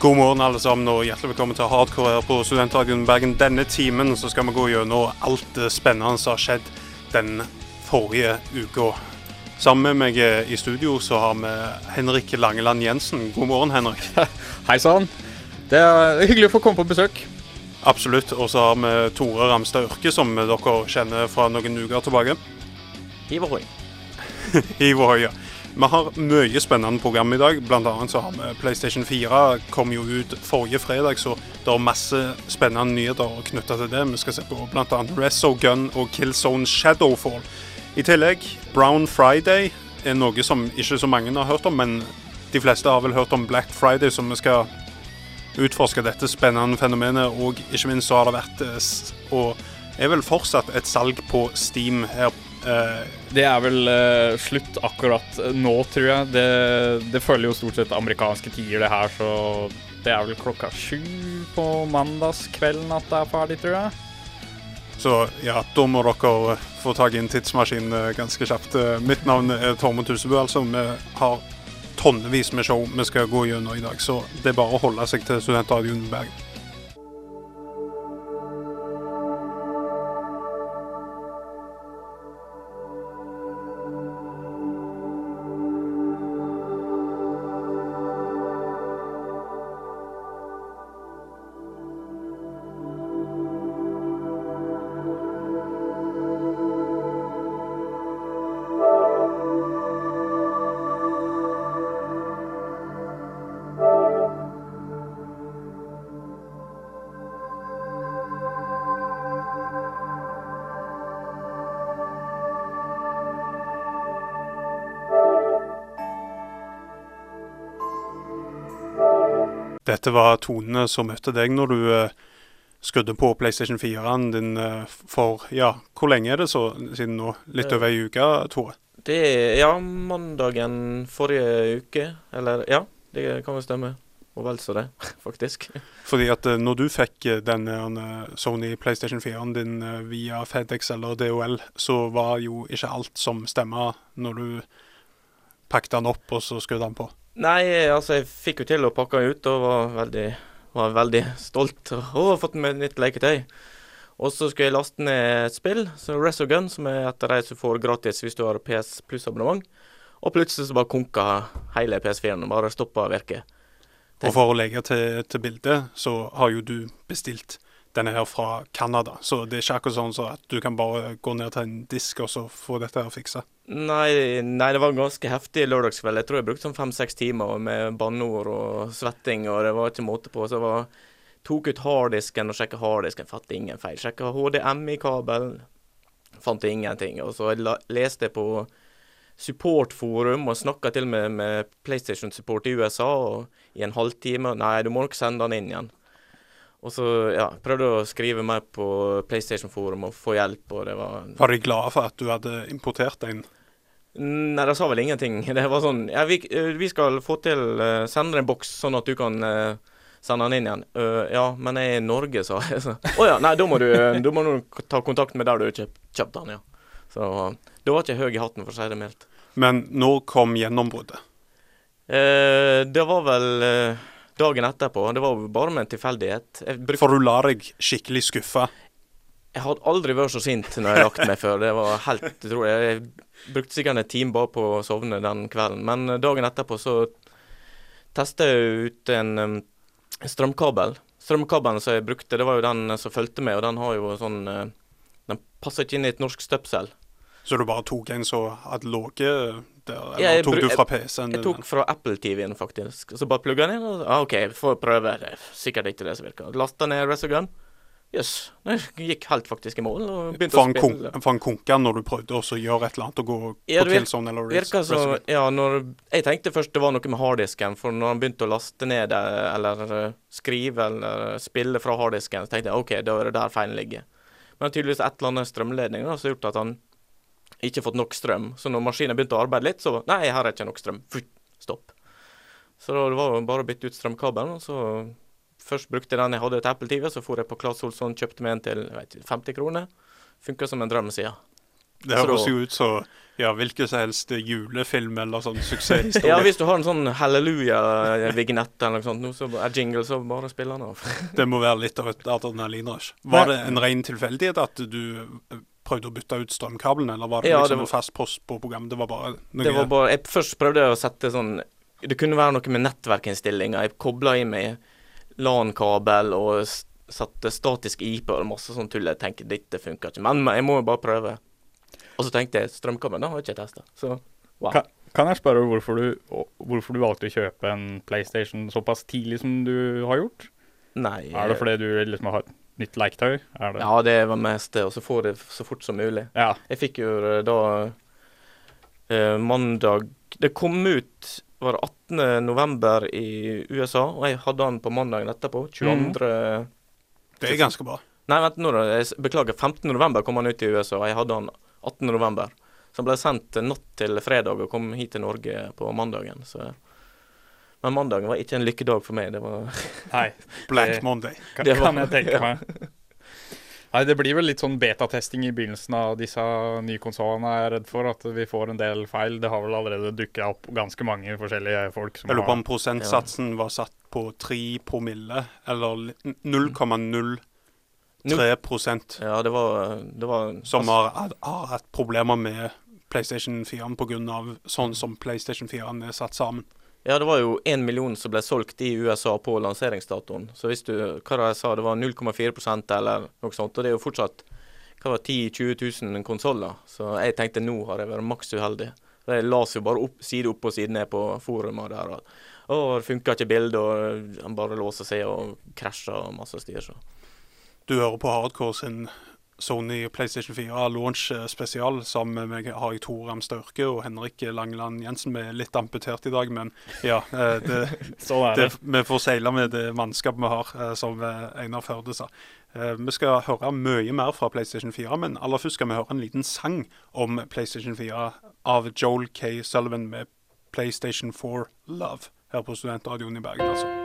God morgen alle sammen og hjertelig velkommen til Hardcore på Studenthagen Bergen. Denne timen så skal vi gå gjennom alt det spennende som har skjedd den forrige uka. Sammen med meg eh, i studio så har vi Henrik Langeland Jensen. God morgen, Henrik. Hei sann. Det er hyggelig å få komme på besøk. Absolutt. Og så har vi Tore Ramstad Ørke, som dere kjenner fra noen uker tilbake. Hiv ohoi. Hiv ohoi, ja. Vi har mye spennende program i dag. Blant annet så har vi PlayStation 4 kom jo ut forrige fredag, så det er masse spennende nyheter knytta til det. Vi skal se på bl.a. Resso Gun og Killzone Shadowfall. I tillegg, Brown Friday er noe som ikke så mange har hørt om, men de fleste har vel hørt om Black Friday, så vi skal utforske dette spennende fenomenet. Og ikke minst så har det vært, eh, og er vel fortsatt, et salg på Steam her Uh, det er vel uh, slutt akkurat nå, tror jeg. Det, det, følger jo stort sett amerikanske tider, det her, så det er vel klokka sju på mandagskvelden at det er ferdig, tror jeg. Så ja, da må dere få tak i en tidsmaskin uh, ganske kjapt. mitt navn er Tormod Tusebø, altså. Vi har tonnevis med show vi skal gå gjennom i dag, så det er bare å holde seg til Studentradioen Bergen. Dette var tonene som møtte deg når du uh, skrudde på PlayStation 4-en din uh, for ja, hvor lenge er det så siden nå? Litt over ei uke, Tore? Det er ja, mandagen forrige uke. Eller ja, det kan vel stemme. Og vel så det, faktisk. Fordi at uh, når du fikk denne Sony PlayStation 4-en din via FedEx eller DHL, så var jo ikke alt som stemma når du pakket den opp og så skrudde den på. Nei, altså jeg fikk jo til å pakke den ut og var veldig, var veldig stolt. Og har fått med nytt leketøy. Og så skulle jeg laste ned et spill, så Resogun, som er et av de som får gratis hvis du har PS Pluss-abonnement. Og plutselig så bare konka hele PS4-en og bare stoppa å virke. Og for å legge til, til bildet, så har jo du bestilt denne her fra Canada. Så det er ikke akkurat sånn så at du kan bare gå ned til en disk og så få dette her fiksa. Nei, nei, det var en ganske heftig lørdagskveld. Jeg tror jeg brukte sånn fem-seks timer med banneord og svetting, og det var ikke måte på. Så jeg var, tok ut harddisken og sjekka harddisken, fant ingen feil. Sjekka HDMI-kabelen, fant ingenting. Og så leste jeg på supportforum og snakka til og med med PlayStation Support i USA og i en halvtime. Nei, du må nok sende den inn igjen. Og så ja, prøvde å skrive mer på PlayStation-forum og få hjelp, og det var Var de glade for at du hadde importert en? Nei, de sa vel ingenting. Det var sånn Ja, vi, eh, vi skal få til uh, Sende en boks, sånn at du kan uh, sende den inn igjen. Uh, ja, men jeg er i Norge, sa jeg. Å oh, ja, nei, da må, du, da må du ta kontakt med der du kjøpt, kjøpt den, ja. Så da var ikke høy i hatten, for å si det mildt. Men når kom gjennombruddet? det var vel dagen etterpå. Det var bare med en tilfeldighet. For du la deg skikkelig skuffa? Jeg hadde aldri vært så sint når jeg lagt meg før. Det var helt utrolig. Jeg brukte sikkert en time bare på å sovne den kvelden. Men dagen etterpå så testa jeg ut en um, strømkabel. Strømkabelen som jeg brukte, det var jo den som fulgte med, og den har jo sånn uh, Den passer ikke inn i et norsk støpsel. Så du bare tok en som hadde ligget der, eller ja, tok du fra PC-en? Jeg tok fra Apple-TV-en, faktisk. Så bare plugga den inn, og ah, OK, får prøve. Det er sikkert ikke det som virker. Lasta ned Resogun. Jøss. Yes. Det gikk helt faktisk i mål. og begynte for å spille. For en konka når du prøvde å gjøre et eller annet og gå ja, på Killzone eller virka så, Ja, når Jeg tenkte først det var noe med harddisken, for når han begynte å laste ned eller uh, skrive eller spille fra harddisken, så tenkte jeg OK, da er det der feilen ligger. Men tydeligvis et eller annet strømledning da, som har gjort at han ikke fått nok strøm. Så når maskinen begynte å arbeide litt, så Nei, her er ikke nok strøm. Stopp. Så da, det var bare å bytte ut strømkabelen. og så Først brukte jeg den jeg hadde til Apple TV, så for jeg på Claes Olsson, kjøpte meg en til vet, 50 kroner. Funka som en drøm siden. Det høres jo ut som ja, hvilken som helst julefilm eller sånn suksesshistorie. Ja, hvis du har en sånn halleluja-vignett eller noe sånt, nå, så er jingle, så bare spiller den av. Det må være litt av et adrenalinrush. Var det en ren tilfeldighet at du prøvde å bytte ut strømkablene, eller var det Ja, det liksom var- en fast post på programmet? Det var bare noe Det var bare, jeg Først prøvde jeg å sette sånn Det kunne være noe med nettverkinnstillinger. Jeg kobla inn med LAN-kabel og satte statisk IP og masse sånn tull. Jeg tenker dette funker ikke, men men jeg må jo bare prøve. Og så tenkte jeg strømkabelen, det har jeg ikke testa. Så wow. Kan, kan jeg spørre hvorfor du, hvorfor du valgte å kjøpe en PlayStation såpass tidlig som du har gjort? Nei. Er det fordi du liksom har nytt leketøy? Er det? Ja, det var mest det. Og så få det så fort som mulig. Ja. Jeg fikk jo eh, da eh, mandag Det kom ut var det 18. november i USA, og jeg hadde den på mandagen etterpå. 22. Det er ganske bra. Nei, vent nå, da. Jeg beklager. 15. november kom han ut i USA, og jeg hadde han 18. november. Så han ble sendt natt til fredag og kom hit til Norge på mandagen. Så. Men mandagen var ikke en lykkedag for meg. Det var Nei, Black Det- Monday. kan, Det var- kan jeg tenke ja. meg. Nei, det blir vel litt sånn betatesting i begynnelsen av disse nye konsollene, er redd for. At vi får en del feil. Det har vel allerede dukka opp ganske mange forskjellige folk som Jeg lurer på om prosentsatsen var satt på 3 promille, eller 0,03 prosent, Ja, det var, det var som har, har hatt problemer med PlayStation 4 pga. sånn som PlayStation 4 er satt sammen. Ja, det var jo én million som ble solgt i USA på lanseringsdatoen. Så hvis du Hva det jeg sa, det var 0,4% eller noe sånt. Og det er jo fortsatt hva var det, 10 000-20 000 konsoller. Så jeg tenkte nå har jeg vært maks uheldig. Jeg las jo bare opp, side opp og side ned på forumet der. Og, å, det funka ikke bildet, og han bare låser seg og krasjer og masse styr. Så. Du hører på Hardcore sin Sony PlayStation 4 launch eh, spesial. Sammen med meg har jeg Tor Ramstørke og Henrik Langeland Jensen. Vi er litt amputert i dag, men ja. eh, Det, Sånn er det, det. vi får seile med det mannskapet vi har, eh, som Einar Førde sa. Vi skal høre mye mer fra PlayStation 4, men aller først skal vi høre en liten sang om PlayStation 4 av Joel K. Sullivan med PlayStation 4 Love her på Studentradioen i Bergen. altså.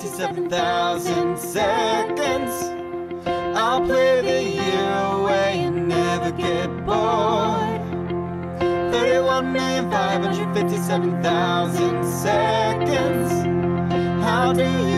57,000 seconds. I'll play the year away and never get bored. 31,557,000 seconds. How do you?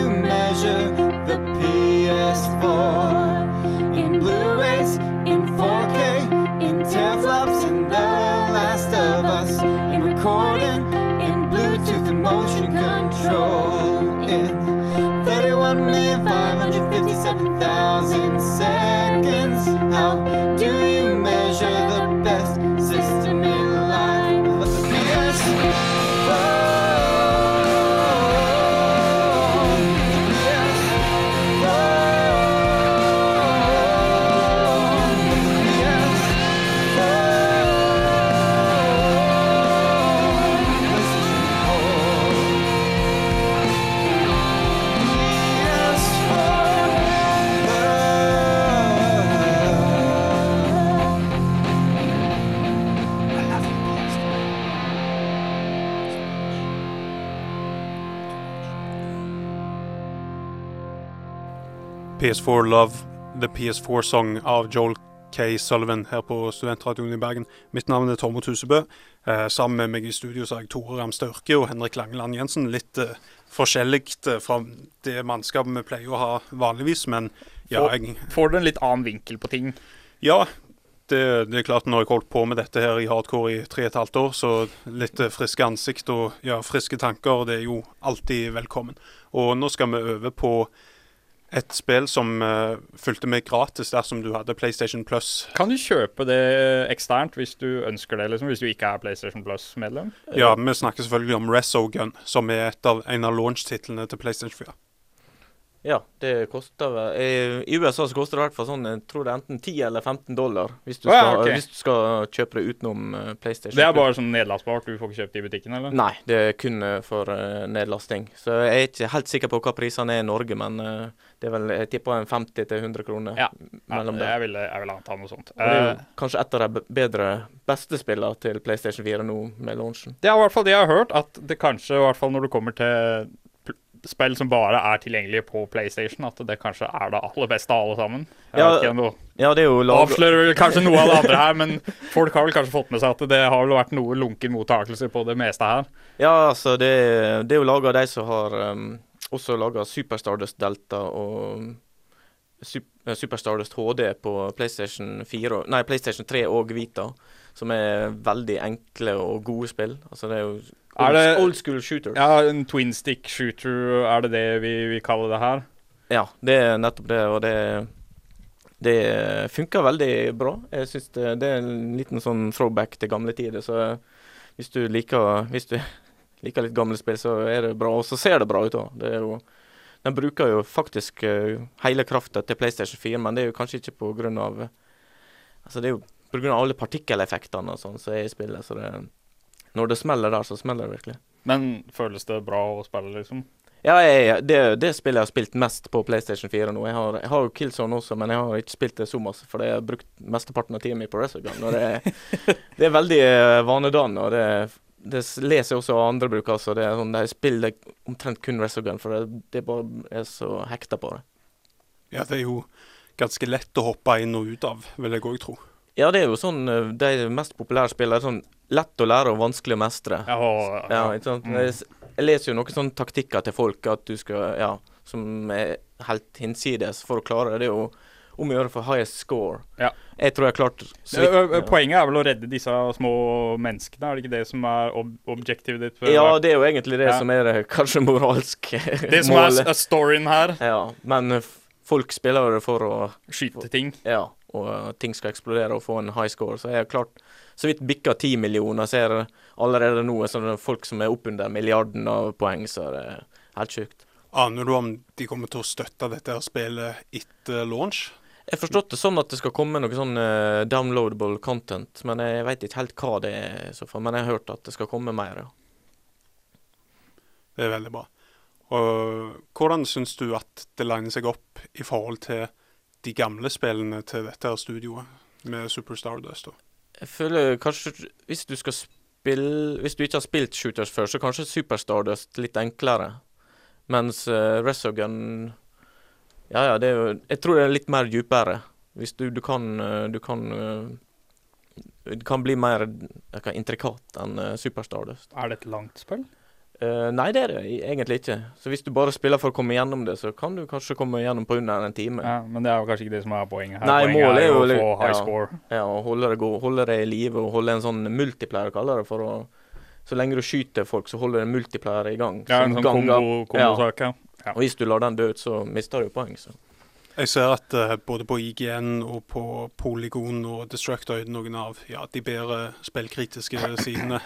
PS4 Love, The PS4 Song av Joel K. Sullivan her på Studentradioen i Bergen. Mitt navn er Tormod Husebø. Eh, sammen med meg i studio så har jeg Tore Ramstørke og Henrik Langeland Jensen. Litt eh, forskjellig eh, fra det mannskapet vi pleier å ha vanligvis, men ja, jeg, Får du en litt annen vinkel på ting? ja det, det er klart når jeg holdt på med dette her i hardcore i tre og et halvt år, så litt eh, friske ansikt og ja, friske tanker, det er jo alltid velkommen. Og nå skal vi øve på et spill som uh, fulgte med gratis dersom du hadde PlayStation Plus. Kan du kjøpe det eksternt hvis du ønsker det, liksom, hvis du ikke er PlayStation Plus-medlem? Ja, vi snakker selvfølgelig om Resogun, som er et av, en av launch-titlene til PlayStation 4. Ja, det koster vel I USA så koster det i hvert fall sånn Jeg tror det er enten 10 eller 15 dollar hvis du Å ja, skal, hvis du skal kjøpe det utenom eh, PlayStation. Det er bare sånn nedlastbart, du får ikke kjøpt det i butikken, eller? Nei, det er kun eh, for eh, nedlasting. Så jeg er ikke helt sikker på hva prisene er i Norge, men eh, det er vel Jeg tipper en 50 til 100 kroner. Ja. mellom det. jeg ville, jeg ville anta noe sånt. Og det er Eh, jo kanskje et av de bedre, beste spillene til PlayStation 4 nå med launchen. Det er i hvert fall det jeg har hørt, at det kanskje, i hvert fall når det kommer til spill som bare er tilgjengelige på PlayStation, at det kanskje er det aller beste av alle sammen. Jeg Ja, vet ikke Ja, det er jo laget avslører vel kanskje noe av det andre her, men folk har vel kanskje fått med seg at det har vel vært noe lunken mottakelse på det meste her. Ja, altså, det, det er jo laga av de som har um, også laga Super Stardust Delta og eh, Super Stardust HD på PlayStation 4 Nei, PlayStation 3 og Vita. Som er veldig enkle og gode spill. Altså, det er jo old, det- old school shooters. Ja, en twin stick shooter, er det det vi, vi kaller det her? Ja, det er nettopp det, og det det funker veldig bra. Jeg synes det, det er en liten sånn throwback til gamle tider. Så hvis du liker, hvis du liker litt gamle spill, så er det bra. Og så ser det bra ut òg. Den bruker jo faktisk eh, hele krafta til PlayStation 4, men det er jo kanskje ikke på grunn av Altså det er jo på grunn av alle partikkeleffektene og sånn som er i spillet. Så det, når det smeller der, så smeller det virkelig. Men føles det bra å spille, liksom? Ja, jeg, det, det spillet jeg har spilt mest på PlayStation 4 nå. Jeg har, jeg har jo Killzone også, men jeg har ikke spilt det så masse, for jeg har brukt mesteparten av tida mi på Resogun. Og det, det er veldig eh, vanedannende, og det, det leser jeg også av andre brukere. Så det er sånn, de spiller omtrent kun Resogun, for det, det bare er så hekta på det. Ja, det er jo ganske lett å hoppe inn og ut av, vil jeg òg tro. Ja, det er jo sånn eh, de mest populære spillene er sånn lett å lære og vanskelig å mestre. Ja, ja, Ja, ikke sant? Mm. Jeg leser jo noen sånne taktikker til folk at du skal, ja, som er helt hinsides for å klare det. Det er jo om å gjøre for highest score. Ja. Jeg tror jeg har klart så vidt- ø- ø- Poenget er vel å redde disse små menneskene, er det ikke det som er ob objektivet ditt? Ja, det er jo egentlig det Ja. som er det kanskje moralsk det som målet. er storyen her, Ja, men folk spiller jo det for å skyte ting. Ja, og uh, ting skal eksplodere og få en high score. Så jeg har klart så vidt bikka ti millioner. Så er det allerede nå sånn folk som er oppunder milliarden av poeng, så er det helt sjukt. Aner du om de kommer til å støtte dette spillet etter launch? Jeg har forstått det sånn at det skal komme noe sånn uh, downloadable content, men jeg veit ikke helt hva det er i så fall. Men jeg har hørt at det skal komme mer, ja. Det er veldig bra. Og hvordan syns du at det liner seg opp i forhold til de gamle spillene til dette her studioet med Super Stardust? da? Jeg føler kanskje Hvis du skal spille Hvis du ikke har spilt shooters før, så kanskje Super Stardust litt enklere. Mens uh, Resogun Ja ja, det er jo Jeg tror det er litt mer dypere. Hvis du, du kan eh, Du kan eh, Det kan bli mer eh, intrikat enn eh, Super Er det et langt spill? Uh, nei, det er det egentlig ikke. Så hvis du bare spiller for å komme gjennom det, så kan du kanskje komme gjennom på under en time. Ja, men det er jo kanskje ikke det som er poenget her. Nei, poenget målet er jo å få high ja. score. Ja, og holde det, god, holde det i live og holde en sånn multiplier, kaller det for å Så lenge du skyter folk, så holder det multiplier i gang. Ja, en sånn kombosak, ja. Ja. Og hvis du lar den dø ut, så mister du poeng. Så. Jeg ser at uh, både på IGN og på Polygon og Destructoid, noen av ja, de bedre spillkritiske sidene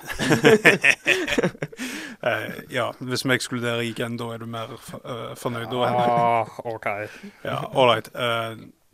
uh, Ja, hvis vi ekskluderer IGN, da er du mer eh, fornøyd? da? Ah, OK. Ja, ålreit.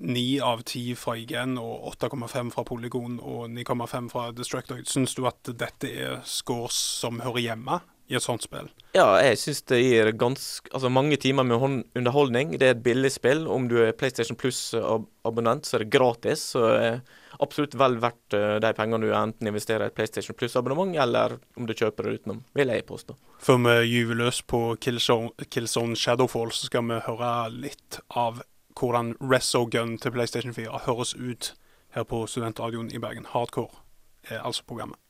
Ni av ti fra IGN og 8,5 fra Polygon og 9,5 fra Destructoid. Syns du at dette er scores som hører hjemme i et sånt spill? Ja, jeg syns det gir ganske Altså mange timer med underholdning. Det er et billig spill. Om du er PlayStation Plus-abonnent, så er det gratis. Så er absolutt vel verdt eh, de pengene du enten investerer i et PlayStation Plus-abonnement, eller om du kjøper det utenom, vil jeg påstå. Før vi gyver løs på Killzone, Killzone Shadowfall, så skal vi høre litt av hvordan Resogun til PlayStation 4 høres ut her på Studentradioen i Bergen. Hardcore er altså programmet.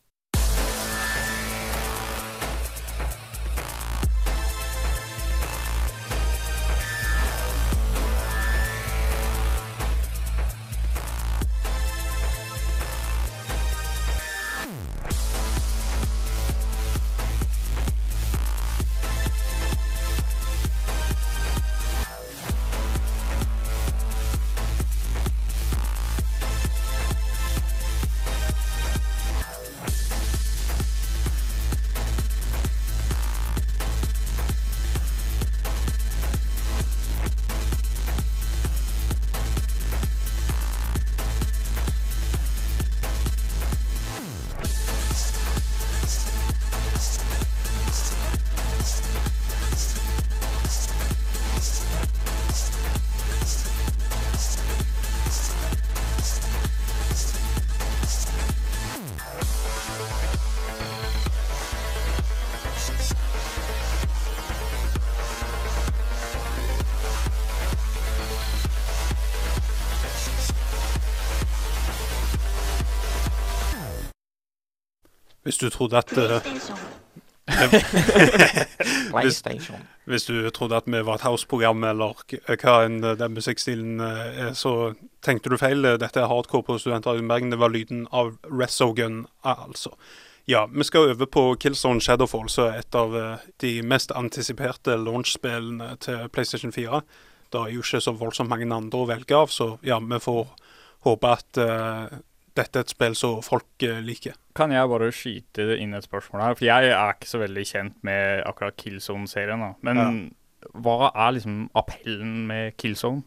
Hvis du trodde at hvis, Hvis du trodde at vi var et house-program, eller hva enn eh, den musikkstilen eh, er, så tenkte du feil. Dette er hardcore på Studentradioen Bergen. Det var lyden av Resogun, altså. Ja, vi skal over på Killzone Shadowfall, som er et av eh, de mest antisiperte launch-spillene til PlayStation 4. Det er jo ikke så voldsomt mange andre å velge av, så ja, vi får håpe at eh, dette er et spill som folk eh, liker. Kan jeg bare skyte inn et spørsmål her? For jeg er ikke så veldig kjent med akkurat Killzone-serien. da. Men hva er liksom appellen med Killzone?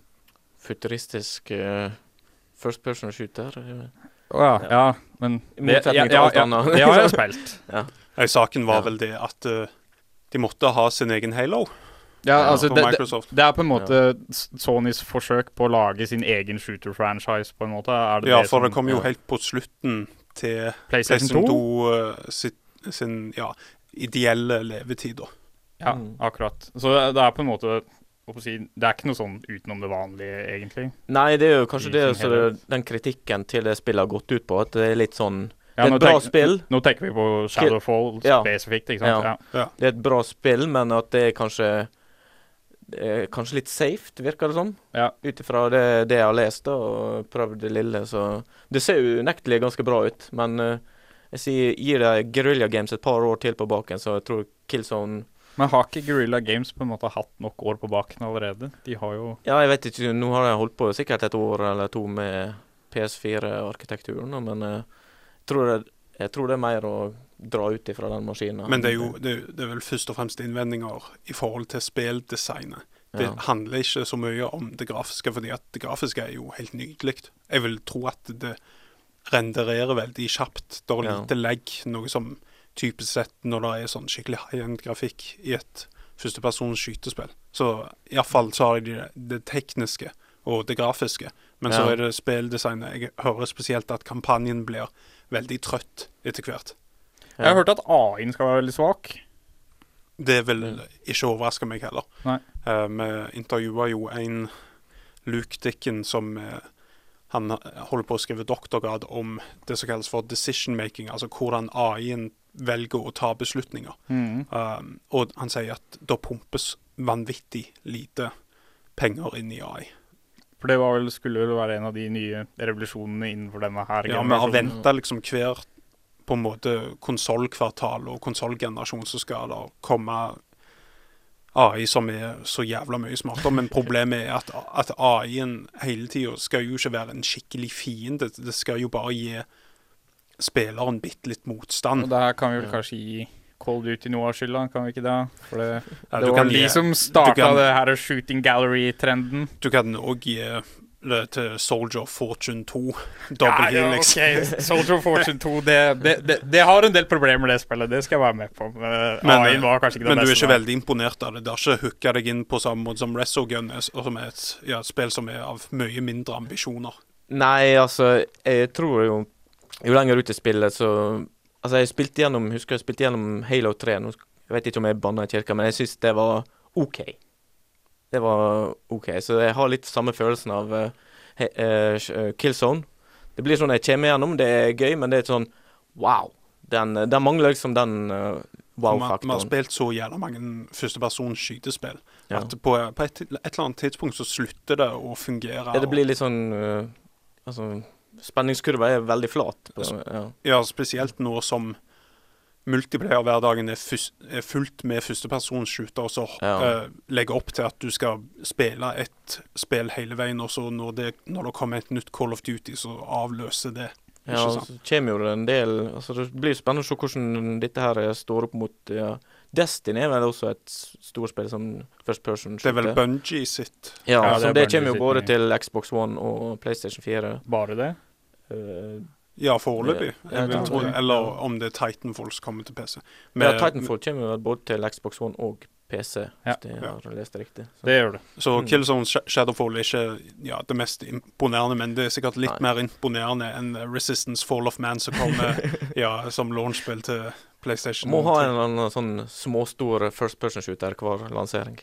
Futuristisk uh, first person shooter. Å oh, ja, ja, men det, ja, ja. Det har jeg spilt. ja. saken var Ja. vel det at uh, de måtte ha sin egen Halo Ja, altså, det, det, det er på en måte Sonys forsøk på å lage sin egen shooter-franchise, på en måte. Er det Ja, det for som det kom jo ja. helt på slutten til PlayStation PlayStation 2? 2 eh, sitt, sin ja, ideelle levetid. da. Ja, Mm. akkurat. Så det er på en måte si, Det er ikke noe sånn utenom det vanlige, egentlig. Nei, det er jo kanskje I det det- den kritikken til det spillet har gått ut på. At det er litt sånn Ja, Det er et bra tenk- spill. Nå tenker vi på Shadowfall Ja. spesifikt, ikke sant? Ja. Ja. Det er et bra spill, men at det er kanskje er kanskje litt safe, virker det som. Ja. Ut ifra det, det jeg har lest da, og prøvd det lille, så Det ser unektelig ganske bra ut, men eh, jeg sier gir det Guerrilla Games et par år til på baken, så jeg tror Killzone Men har ikke Guerrilla Games på en måte hatt nok år på baken allerede? De har jo Ja, jeg vet ikke, nå har jeg holdt på sikkert et år eller to med PS4-arkitekturen, men eh, jeg tror det, jeg tror det er mer å dra ut ifra den maskinen. Men det er jo det, det er vel først og fremst innvendinger i forhold til spilldesignet. Det ja. handler ikke så mye om det grafiske, fordi at det grafiske er jo helt nydelig. Jeg vil tro at det rendererer veldig kjapt. Det er Ja. legg, noe som typisk sett når det er sånn skikkelig high-end-grafikk i et førstepersons skytespill. Så iallfall så har jeg det, det tekniske og det grafiske. Men så er det spilldesignet. Jeg hører spesielt at kampanjen blir veldig trøtt etter hvert. Jeg har hørt at AI-en skal være veldig svak. Det vil ikke overraske meg heller. Eh, vi intervjua jo en Luke Dicken som uh, Han holder på å skrive doktorgrad om det som kalles for decision making, altså hvordan AI-en velger å ta beslutninger. Mm. Um, og han sier at da pumpes vanvittig lite penger inn i AI. For det var vel, skulle vel være en av de nye revolusjonene innenfor denne her Ja, vi har generasjonen. venta liksom hver på en måte konsollkvartal og konsollgenerasjon så skal da komme AI som er så jævla mye smartere. Men problemet er at, at AI-en hele tida skal jo ikke være en skikkelig fiende. Det skal jo bare gi spilleren bitte litt motstand. Og det her kan vi vel kanskje gi Cold Duty noe av skylda, kan vi ikke det? For det, Ja, det var de som starta det her shooting gallery-trenden. Du kan òg gi til Soldier of Fortune 2. Double Helix. ok. Soldier of Fortune 2, det, det, det, det har en del problemer, det spillet. Det skal jeg være med på. Men, Men, var ikke det Men du er ikke veldig imponert av det? Det har ikke hooka deg inn på samme måte som er- som er et ja, et spill som er av mye mindre ambisjoner? Nei, altså, jeg tror jo Jo lenger ut i spillet, så Altså, jeg spilte gjennom Husker jeg spilte gjennom Halo 3. Nå, jeg vet ikke om jeg banna i kirka, men jeg syns det var OK. Det var OK. Så jeg har litt samme følelsen av eh, he, eh, eh, Killzone. Det blir sånn jeg kommer gjennom, det er gøy, men det er sånn wow. Den, den mangler liksom den uh, Vi vi har spilt så jævla mange førstepersons skytespill Ja. at på, på et, et eller annet tidspunkt så slutter det å fungere. Ja, det blir litt sånn uh, Altså, spenningskurva er veldig flat. På, ja. Ja, spesielt nå som multiplayer-hverdagen er, er fullt med førstepersonsshooter, og så Ja. uh, legger opp til at du skal spille et spill hele veien, og så når det, når det kommer et nytt Call of Duty, så avløser det. Ja, og så kommer jo det en del altså Det blir spennende å se hvordan dette her står opp mot ja. Destiny er vel også et storspill som first person shooter. Det er vel Bungee Bungie sitt. Ja, Ja, det så det kommer jo både til Xbox One og PlayStation 4. Bare det? Eh, Ja, foreløpig. Eller om det er Titanfall som kommer til PC. ja, Titanfall kommer vel både til Xbox One og PC, Ja. hvis jeg har lest det riktig. Så. Det gjør det. Så Mm. Killzone Sh- Shadowfall er ikke ja, det mest imponerende, men det er sikkert litt Nei. mer imponerende enn Resistance Fall of Man, som kommer ja, som launchspill til PlayStation. Må ha en eller annen sånn småstor first person shooter hver lansering.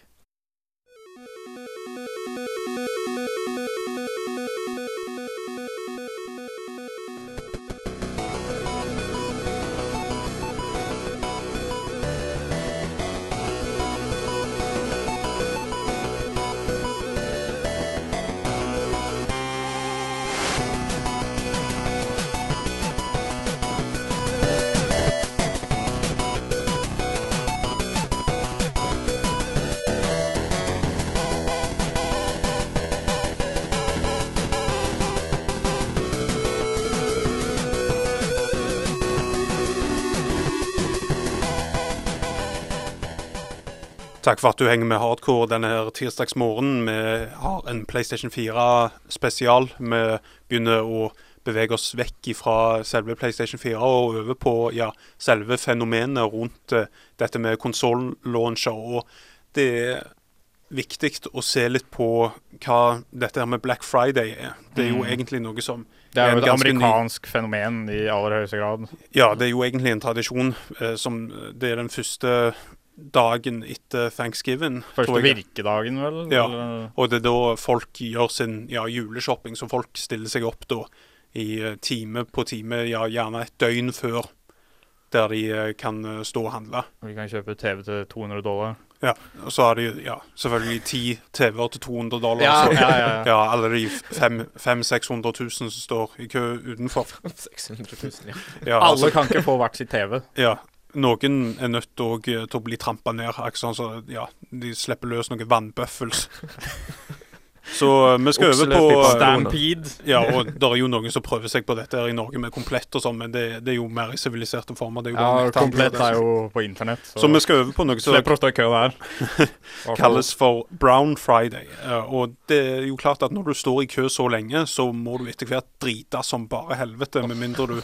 Takk for at du henger med hardcore denne her tirsdagsmorgenen. Vi har en PlayStation 4-spesial. Vi begynner å bevege oss vekk fra selve PlayStation 4 og over på ja, selve fenomenet rundt eh, dette med konsollauncher. Og det er viktig å se litt på hva dette her med Black Friday er. Det er jo Mm. egentlig noe som Det er jo et amerikansk fenomen i aller høyeste grad. Ja, det er jo egentlig en tradisjon eh, som Det er den første dagen etter thanksgiving. Første virkedagen, vel? Ja. Eller- Og det er da folk gjør sin ja, juleshopping, så folk stiller seg opp da i eh, time på time, ja, gjerne et døgn før, der de eh, kan eh, stå og handle. Og de kan kjøpe TV til 200 dollar. Ja, og så har de ja, selvfølgelig ti TV-er til 200 dollar. Ja, så, ja, ja. ja, alle de 500 000-600 000 som står i kø utenfor. 600 000, ja. Ja, Alle altså, kan ikke få hvert sitt TV. ja, noen er nødt til å- til å bli trampa ned, akkurat sånn så ja, de slipper løs noen vannbøffels. Så eh, vi skal over på Stampede. Ja, og det er jo noen som prøver seg på dette her i Norge med komplett og sånn, men det, det er jo mer i siviliserte former. Det er jo Ja, komplett er jo på internett. Så, Så vi skal over på noe som slipper å stå i kø der. Kalles for Brown Friday. Eh, og det er jo klart at når du står i kø så lenge, så må du etter hvert drite som bare helvete, med mindre du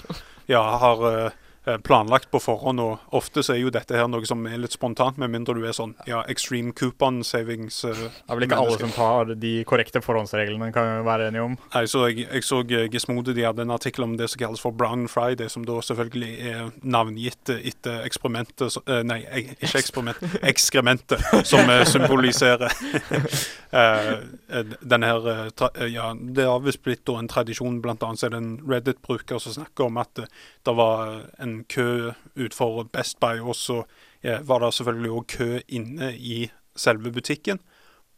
ja, har eh, planlagt på forhånd. Og ofte så er jo dette her noe som er litt spontant, med mindre du er sånn ja, extreme coupon savings. eh, Det er vel ikke alle som tar de korrekte forhåndsreglene, kan vi være enige om. Nei, så jeg, jeg så Gismode de hadde en artikkel om det som kalles for Brown Friday, som da selvfølgelig er navngitt eh, etter eksperimentet så- eh, Nei, ikke eksperiment, ekskrementet, som eh, symboliserer eh, eh, denne her eh, eh, Ja, det har visst blitt en tradisjon, annet er det en Reddit-bruker som snakker om at eh, det var en kø utenfor Best Buy, og så eh, var det selvfølgelig òg kø inne i selve butikken.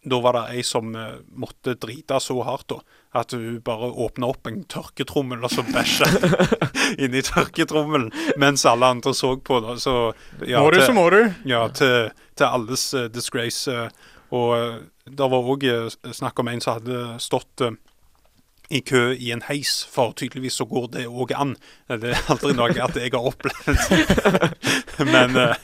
Da var det ei som eh, måtte drite så hardt da, at hun bare åpna opp en tørketrommel og så bæsja inni tørketrommelen mens alle andre så på. da, så ja, må du, til- så må du. ja, til, til alles uh, disgrace. Uh, og uh, det var òg snakk om en som hadde stått eh, i kø i en heis, for tydeligvis så går det òg an. Eh, Det er aldri noe at jeg har opplevd. Men uh,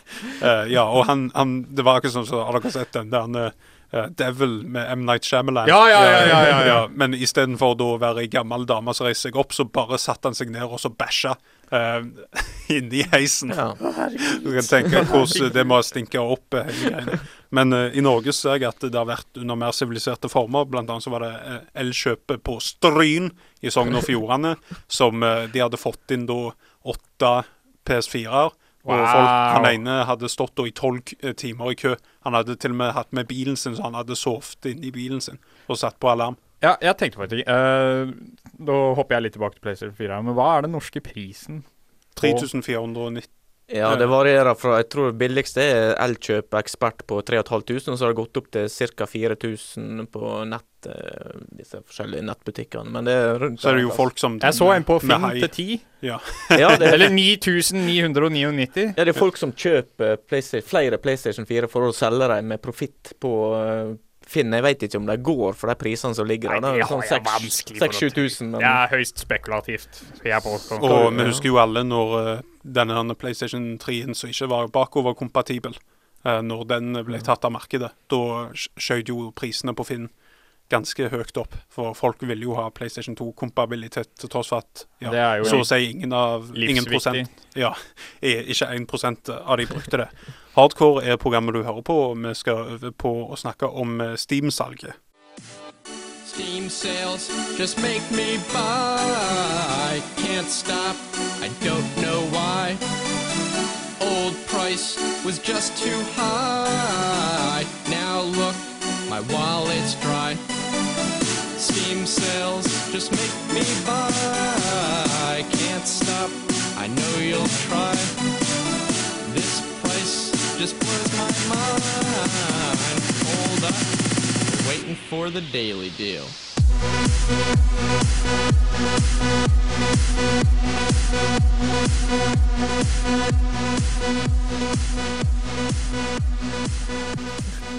eh, ja, og han, han Det var ikke sånn som Har dere sett den der uh, Devil med M. Night Shyamalan? Ja, ja, ja, ja, ja, ja. Men istedenfor å være ei gammel dame som reiser seg opp, så bare satte han seg ned og så bæsja uh, inni heisen. ja. Du kan tenke hvordan det må stinke opp eh, hele. Men uh, i Norge ser jeg at det har vært under mer siviliserte former. Blant annet så var det uh, Elkjøpet på Stryn i Sogn og Fjordane, som uh, de hadde fått inn da åtte PS4-er. Og Wow. folk, han ene hadde stått i tolv eh, timer i kø. Han hadde til og med hatt med bilen sin, så han hadde sovet inni bilen sin og satt på alarm. Ja, jeg tenkte faktisk uh, Da hopper jeg litt tilbake til PlayStation 4. Men hva er den norske prisen? 3490 Ja, det varierer fra Jeg tror billigste er Elkjøp ekspert på 3500, og så har det gått opp til ca. 4000 på nett, eh, disse forskjellige nettbutikkene. Men det er rundt Så er det jo der, folk som Jeg så en på Finn til 10. Ja. altså. Ja, det er, Eller 9999. ja, det er folk som kjøper PlayStation, flere PlayStation 4 for å selge dem med profitt på eh, Finn. Jeg vet ikke om de går for de prisene som ligger der. Nei, Det er sånn har jeg vanskelig 6000-7000, men Det er høyst spekulativt, skal jeg påstå. Og vi husker jo alle når eh, denne PlayStation 3-en som ikke var bakoverkompatibel, uh, når den ble tatt av markedet, da sk- skjøt jo prisene på Finn ganske høyt opp. For folk vil jo ha PlayStation 2-kompabilitet til tross for at ja, Det er jo så å si ingen av ingen prosent, ja, ikke 1 av de brukte det. Hardcore er programmet du hører på, og vi skal øve på å snakke om eh, Steam-salget. Steam sales just make me buy. Can't stop, I don't know why. Old price was just too high. Now look, my wallet's dry. Steam sales just make me buy. I Can't stop, I know you'll try. This price just blows my mind. Hold up, we're waiting for the daily deal.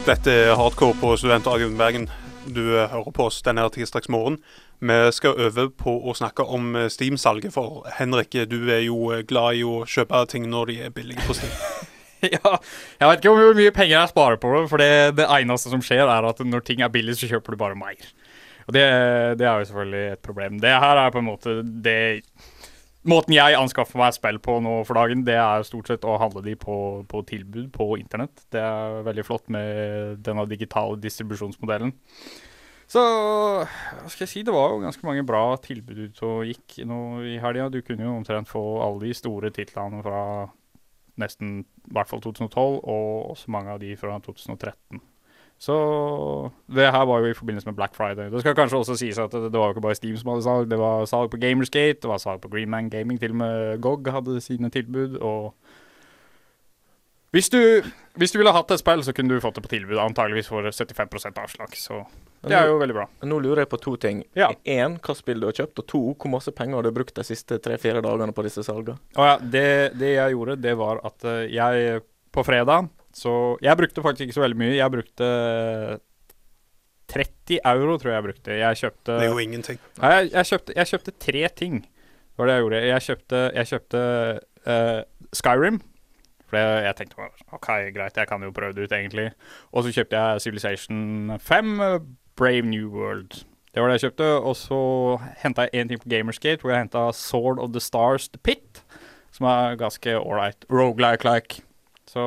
Dette er Hardcore på Studentradioen Bergen. Du eh, hører på oss denne her tirsdagsmorgen. Vi skal over på å snakke om eh, Steam-salget, for Henrik, du er jo eh, glad i å kjøpe ting når de er billige på Steam. ja, jeg vet ikke hvor mye penger jeg sparer på for det, det eneste som skjer, er at når ting er billig, så kjøper du bare mer. Og det, det er jo selvfølgelig et problem. Det her er på en måte det Måten jeg anskaffer meg spill på nå for dagen, det er stort sett å handle de på, på tilbud på internett. Det er veldig flott med denne digitale distribusjonsmodellen. Så hva skal jeg si, det var jo ganske mange bra tilbud ute og gikk nå i helga. Du kunne jo omtrent få alle de store titlene fra nesten i hvert fall 2012, og også mange av de fra 2013. Så det her var jo i forbindelse med Black Friday. Det skal kanskje også sies at det, det var jo ikke bare Steam som hadde salg, det var salg på Gamersgate, det var salg på Greenman Gaming, til og med GOG hadde sine tilbud, og hvis du, hvis du ville hatt et spill, så kunne du fått det på tilbud, antageligvis for 75% avslag, så det er jo veldig bra. Nå lurer jeg på to ting. Ja. Én, hva spill du har kjøpt, og to, hvor masse penger har du brukt de siste tre-fire dagene på disse salgene? Ja, det, det jeg gjorde, det var at eh, jeg på fredag Så jeg brukte faktisk ikke så veldig mye. Jeg brukte 30 euro, tror jeg jeg brukte. Jeg kjøpte Det er jo ingenting. Nei, jeg, jeg, kjøpte, jeg kjøpte tre ting. Det var det jeg gjorde. Jeg kjøpte, jeg kjøpte uh, Skyrim. For jeg, jeg tenkte OK, greit, jeg kan jo prøve det ut, egentlig. Og så kjøpte jeg Civilization 5, eh, Brave New World. Det var det jeg kjøpte. Og så henta jeg én ting på Gamersgate, hvor jeg henta Sword of the Stars The Pit. Som er ganske ålreit. Rogelike-like. Så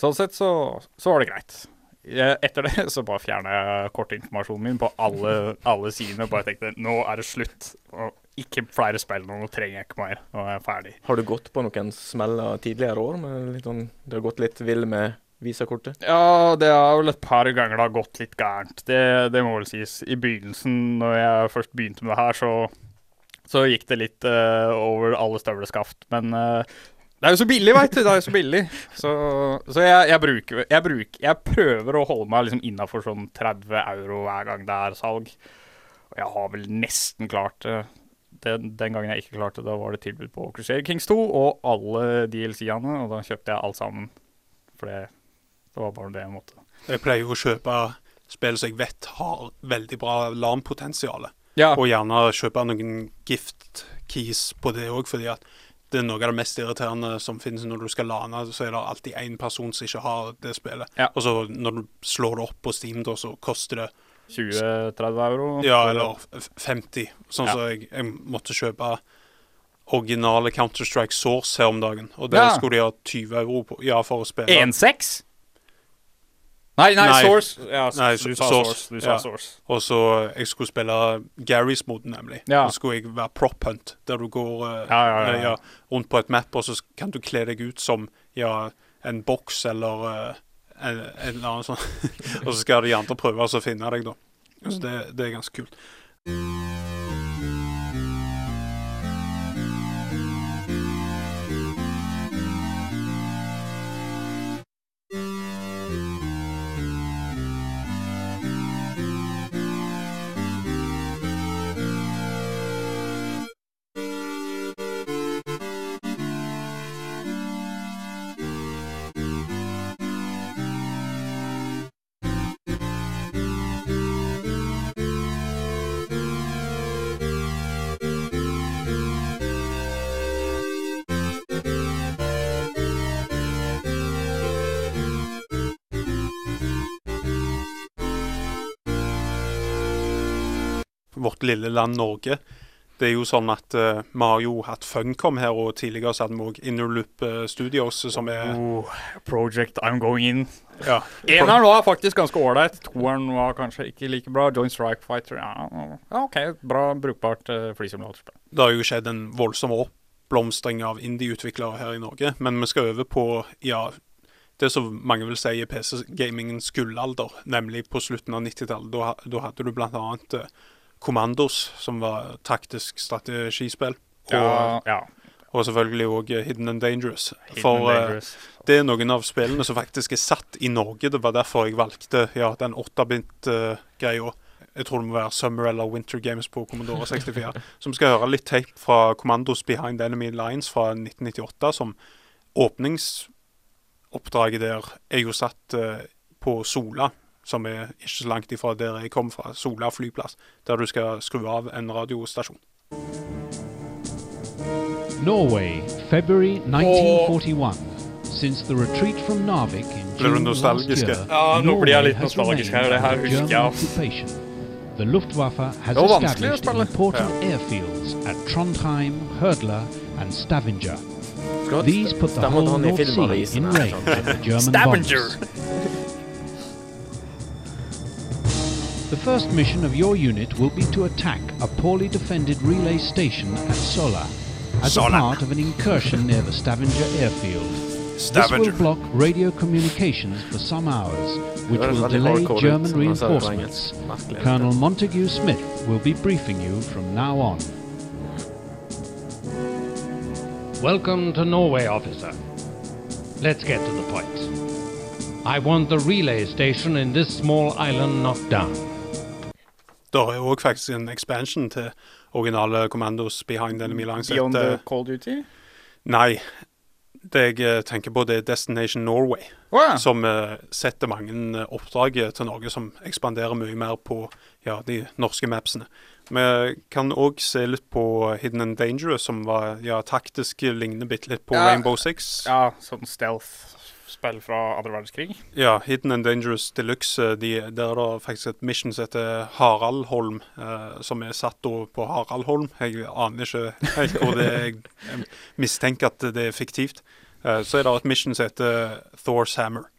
sånn sett så, så var det greit. Etter det så bare fjerna jeg kortinformasjonen min på alle, alle sidene. Bare tenkte nå er det slutt. Og ikke flere spill nå, nå trenger jeg ikke mer. Nå er jeg ferdig. Har du gått på noen smeller tidligere år? Med litt sånn, du har gått litt vill med visakortet? Ja, det har vel et par ganger det har gått litt gærent. Det, det må vel sies. I begynnelsen, når jeg først begynte med det her, så, så gikk det litt uh, over alle støvleskaft. Men eh, det er jo så billig, veit du. Det er jo så billig. Så, så jeg, jeg, bruker, jeg, bruker, jeg prøver å holde meg liksom innafor sånn 30 euro hver gang det er salg. Og jeg har vel nesten klart det. Den, den gangen jeg ikke klarte det, da var det tilbud på Crusader Kings 2 og alle DLC-ene, og da kjøpte jeg alt sammen. For det, det var bare det jeg måtte. Jeg pleier jo å kjøpe spill som jeg vet har veldig bra LAN-potensial. Ja. Og gjerne kjøpe noen gift keys på det òg, fordi at det er noe av det mest irriterende som finnes når du skal lane. Så er det alltid én person som ikke har det spillet. Ja. Og så når du slår det opp på Steam, da, så koster det 20-30 euro. ja, eller 50. Sånn Ja. så jeg, jeg måtte kjøpe originale Counter-Strike Source her om dagen. Og det Ja. skulle de ha 20 euro på, ja, for å spille. 1-6? Nei, nei, Nei. Source. Ja, Nei, du sa Source. Source. Du sa Ja. Source. Og så jeg skulle spille Garys-moden, nemlig. Ja. Så skulle jeg være prop hunt, der du går uh, Ja, ja, ja, ja. rundt på et map, og så kan du kle deg ut som ja, en boks eller uh, en, en eller annen sånn. og så skal de andre prøve å finne deg, da. Så det, det er ganske kult. Vårt lille land Norge. Det er jo sånn at uh, vi har jo hatt Funcom her, og tidligere så hadde vi òg Innerloop eh, Studios, som er Oh, project I'm going in. ja, Eneren var faktisk ganske ålreit. Toeren var kanskje ikke like bra. Joint Strike Fighter ja, ja, OK. Bra, brukbart uh, flysimulatorspill. Det har jo skjedd en voldsom oppblomstring av indie-utviklere her i Norge, men vi skal over på ja, det som mange vil si er PC-gamingens gullalder, nemlig på slutten av 90-tallet. Da, da hadde du blant annet eh, Commandos, som var taktisk strategispill. Og, Ja, ja. og selvfølgelig òg Hidden and Dangerous. Hidden For and eh, Dangerous. det er noen av spillene som faktisk er satt i Norge. Det var derfor jeg valgte ja, den 8-bit-greia. jeg tror det må være Summer eller Winter Games på Commodore 64. som skal høre litt tape fra Commandos Behind Enemy Lines fra 1998, som åpningsoppdraget der er jo satt uh, på Sola, som er ikke så langt ifra der jeg kom fra. Sola flyplass, der du skal skru av en radiostasjon. Norway, February 1941. Since the retreat from Narvik in June last year, Ja, nå blir jeg Norway litt has nostalgisk remained her. Det her under husker jeg, German ass. occupation. The Luftwaffe has established important ja. airfields at Trondheim, Hurdla and Stavanger. These put the whole North Sea in range sånn. of the German Stavanger! The first mission of your unit will be to attack a poorly defended relay station at Sola as Sola. a part of an incursion near the Stavanger airfield. This will block radio communications for some hours, which will delay German når han sa det på reinforcements. Colonel Montague Smith will be briefing you from now on. Welcome to Norway, officer. Let's get to the point. I want the relay station in this small island knocked down. Det er òg faktisk en expansion til originale Commandos Behind Enemy Lines. Beyond the Cold Duty? Nei, det jeg eh, tenker på, det er Destination Norway. Oh, ja. Som uh, setter mange eh, oppdrag til Norge som ekspanderer mye mer på ja, de norske mapsene. Vi kan òg se litt på Hidden and Dangerous, som var ja, taktisk ligner bitte litt på Ja. Rainbow Six. ja, sånn stealth-spill fra andre verdenskrig. Ja, Hidden and Dangerous Deluxe. eh, De, der er det faktisk et mission som heter Haraldholm, eh, som er satt på Haraldholm. Jeg aner ikke helt hvor det er. Jeg mistenker at det er fiktivt. Eh, så er det et mission som heter Thor's Hammer.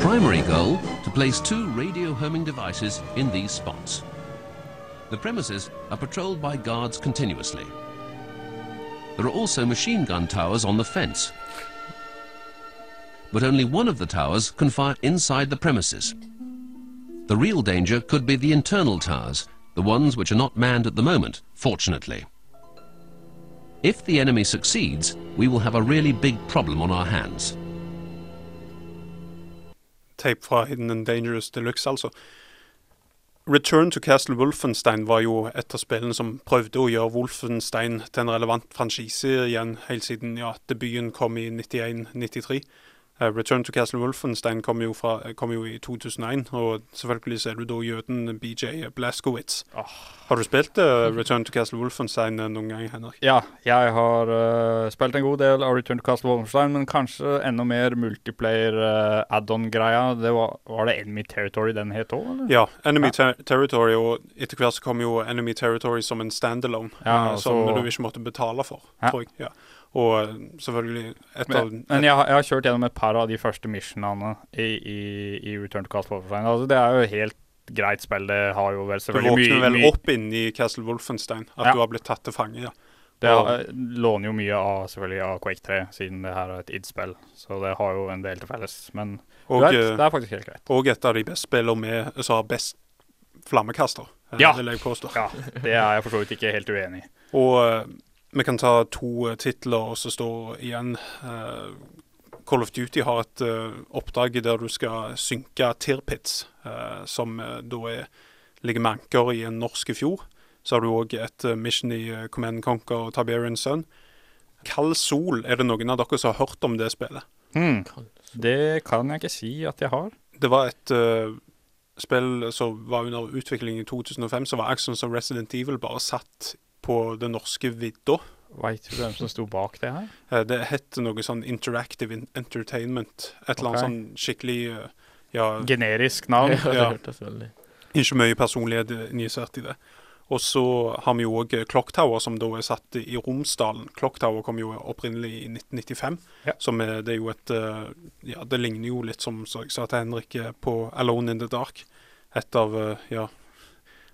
Primary goal to place two radio homing devices in these spots. The premises are patrolled by guards continuously. There are also machine gun towers on the fence. But only one of the towers can fire inside the premises. The real danger could be the internal towers, the ones which are not manned at the moment, fortunately. If the enemy succeeds, we will have a really big problem on our hands. Tape fra Hidden and Dangerous Deluxe, altså. Return to Castle Wolfenstein var jo et av spillene som prøvde å gjøre Wolfenstein til en relevant franchise igjen, helt siden ja, debuten kom i 91-93. Eh, Return to Castle Wolfenstein kom jo, fra, kom jo i 2001, og selvfølgelig ser du da jøden BJ Blaskowitz. Oh. Har du spilt uh, Return to Castle Wolfenstein eh, noen gang, Henrik? Ja, jeg har uh, spilt en god del av Return to Castle Wolfenstein, men kanskje enda mer multiplayer uh, add-on-greia. Det var, var det Enemy Territory den het òg, eller? Ja, Enemy Ter Territory, og etter hvert så kom jo Enemy Territory som en standalone, Ja, eh, som du ikke måtte betale for, Ja. tror jeg. Ja. Og selvfølgelig et av Men, men jeg, har- jeg har kjørt gjennom et par av de første missionene i, i, i Return to Castle Wolfenstein. Altså, det er jo helt greit spill. Det har jo vel Du våkner vel mye opp inni Castle Wolfenstein, at Ja. du har blitt tatt til fange, ja. Det har, låner jo mye av selvfølgelig av Quake 3, siden det her er et id-spill. Så det har jo en del til felles. Men Og, vet, eh, det er faktisk helt greit. og et av de beste spillene med som har best flammekaster, eh, Ja. vil jeg påstå. Ja, det er jeg for så vidt ikke helt uenig i. Og eh, vi kan ta to eh, titler, og så står igjen eh, Call of Duty har et eh, oppdrag der du skal synke Tirpitz, uh, som da er, ligger med anker i en norsk fjord. Så har du òg et mission i Command Conquer og Tiberian Sun. Kald Sol, er det noen av dere som har hørt om det spillet? Mm. Det kan jeg ikke si at jeg har. Det var et uh, spill som var under utvikling i 2005, som var Action som Resident Evil, bare satt på den norske vidda. Veit du hvem som sto bak det her? Eh, Det het noe sånn Interactive Entertainment. Et eller annet sånn skikkelig eh, Ja, Generisk navn. Ja, det Ja. ikke mye personlighet injisert i det. Og så har vi jo òg Clock Tower, som da er satt i Romsdalen. Clock Tower kom jo opprinnelig i 1995. Ja. Som er, det er jo et eh, Ja, det ligner jo litt, som så jeg sa til Henrik, eh, på Alone in the Dark. Et av eh, Ja.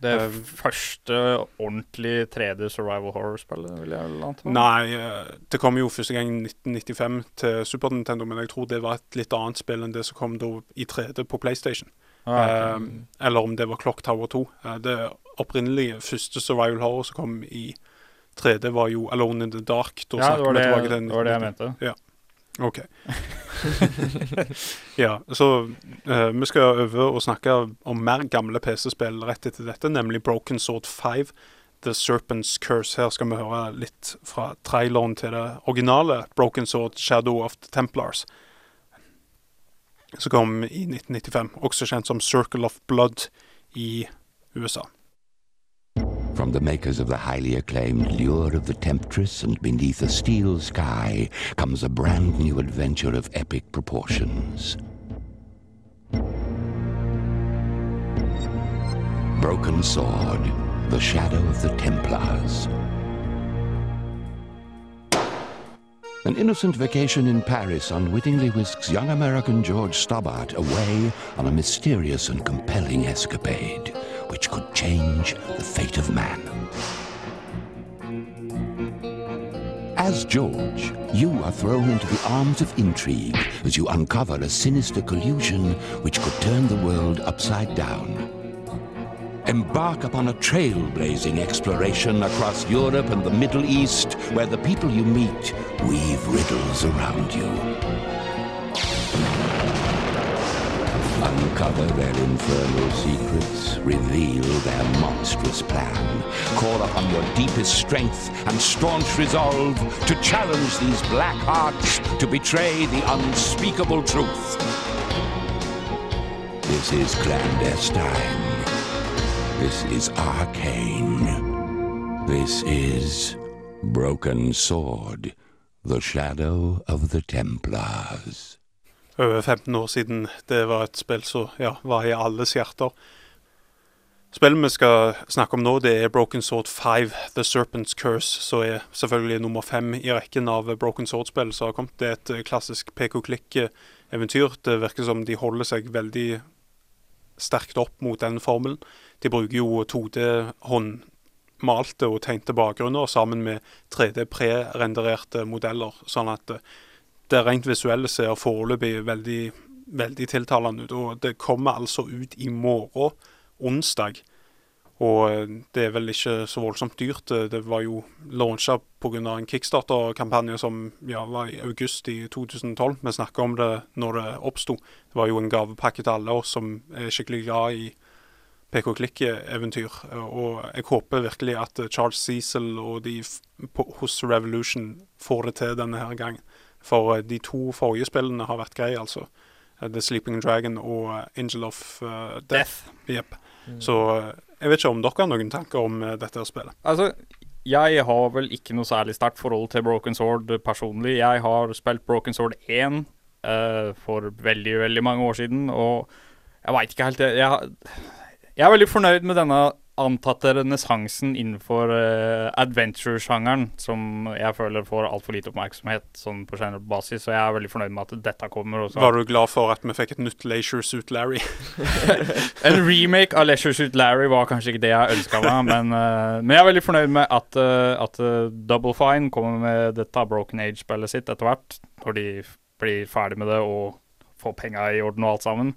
Det Eh, første ordentlig 3D survival horror-spillet, vil jeg anta. Nei, eh, det kom jo første gang i 1995 til Super Nintendo, men jeg tror det var et litt annet spill enn det som kom da i 3D på PlayStation. Ah, okay. um, eller om det var Clock Tower 2. Eh, det opprinnelige første survival horror som kom i 3D, var jo Alone in the Dark. Da ja, det var det, det var det jeg 1990. mente. OK. ja, så uh, vi skal over og snakke om mer gamle PC-spill rett etter dette, nemlig Broken Sword 5, The Serpent's Curse. Her skal vi høre litt fra traileren til det originale Broken Sword, Shadow of the Templars. Som kom i 1995, også kjent som Circle of Blood i USA. From the makers of the highly acclaimed Lure of the Temptress and Beneath a Steel Sky comes a brand new adventure of epic proportions. Broken Sword, The Shadow of the Templars. An innocent vacation in Paris unwittingly whisks young American George Stobbart away on a mysterious and compelling escapade could change the fate of man. As George, you are thrown into the arms of intrigue as you uncover a sinister collusion which could turn the world upside down. Embark upon a trailblazing exploration across Europe and the Middle East, where the people you meet weave riddles around you. Uncover their infernal secrets, reveal their monstrous plan. Call upon your deepest strength and staunch resolve to challenge these black hearts to betray the unspeakable truth. This is clandestine. This is arcane. This is Broken Sword, the shadow of the Templars. Over 15 år siden. Det var et spill som ja, var i alles hjerter. Spillet vi skal snakke om nå, det er Broken Sword 5, The Serpent's Curse, som er selvfølgelig nummer fem i rekken av Broken Sword-spill som har kommet. Det er et eh, klassisk PK-klikk-eventyr. Det virker som de holder seg veldig sterkt opp mot den formelen. De bruker jo 2D håndmalte og tegnte bakgrunner sammen med 3D prerendererte modeller, sånn at eh, det rent visuelle ser foreløpig veldig, veldig tiltalende ut. Og det kommer altså ut i morgen, onsdag. Og eh, det er vel ikke så voldsomt dyrt. Eh, Det var jo launcha pga. en kickstarter-kampanje som ja, var i august i 2012. Vi snakka om det når det oppsto. Det var jo en gavepakke til alle oss som er skikkelig glad i PK-klikk-eventyr. Og jeg håper virkelig at Charles Cecil og de hos Revolution får det til denne her gangen. For eh, de to forrige spillene har vært greie, altså. Eh, The Sleeping Dragon og eh, Angel of uh, Death. Jepp. Så eh, jeg vet ikke om dere har noen tanker om dette spillet. Altså, jeg har vel ikke noe særlig sterkt forhold til Broken Sword personlig. Jeg har spilt Broken Sword 1 uh, for veldig, veldig mange år siden, og jeg veit ikke helt jeg, jeg er veldig fornøyd med denne antatte renessansen innenfor uh, adventure-sjangeren, som jeg føler får altfor lite oppmerksomhet sånn på generell basis, så jeg er veldig fornøyd med at dette kommer. Også. Var du glad for at vi fikk et nytt Leisure Suit Larry? En remake av Leisure Suit Larry var kanskje ikke det jeg ønska meg, men, uh, men jeg er veldig fornøyd med at, uh, at Double Fine kommer med dette Broken Age-spillet sitt etter hvert, når de blir ferdig med det og får penga i orden og alt sammen.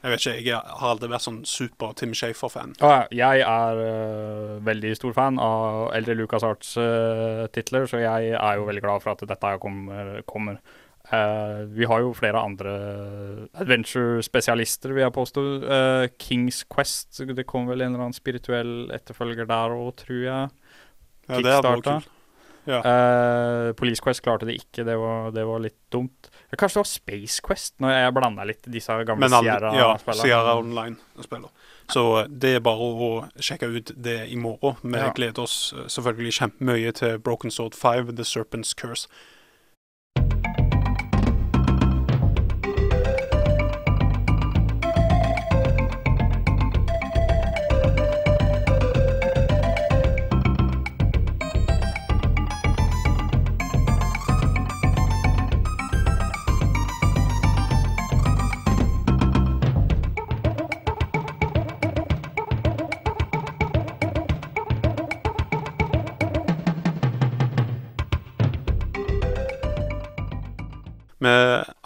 Jeg vet ikke, jeg har aldri vært sånn super Tim Shafer-fan. Og jeg er uh, veldig stor fan av eldre Lucas Arts-titler, så jeg er jo veldig glad for at dette kommer. kommer. Uh, vi har jo flere andre adventure-spesialister, vil jeg påstå. Eh, Kings Quest, det kom vel en eller annen spirituell etterfølger der òg, tror jeg. Ja, det er kult. Ja. Uh, Police Quest klarte det ikke, det var, det var litt dumt. Ja, Kanskje det var Space Quest, når jeg blanda litt disse gamle Men Sierra ja, Sierra-spillene. Online-spiller. Så eh, det er bare å sjekke ut det i morgen. Vi Ja. gleder oss eh, selvfølgelig kjempemye til Broken Sword 5, The Serpent's Curse.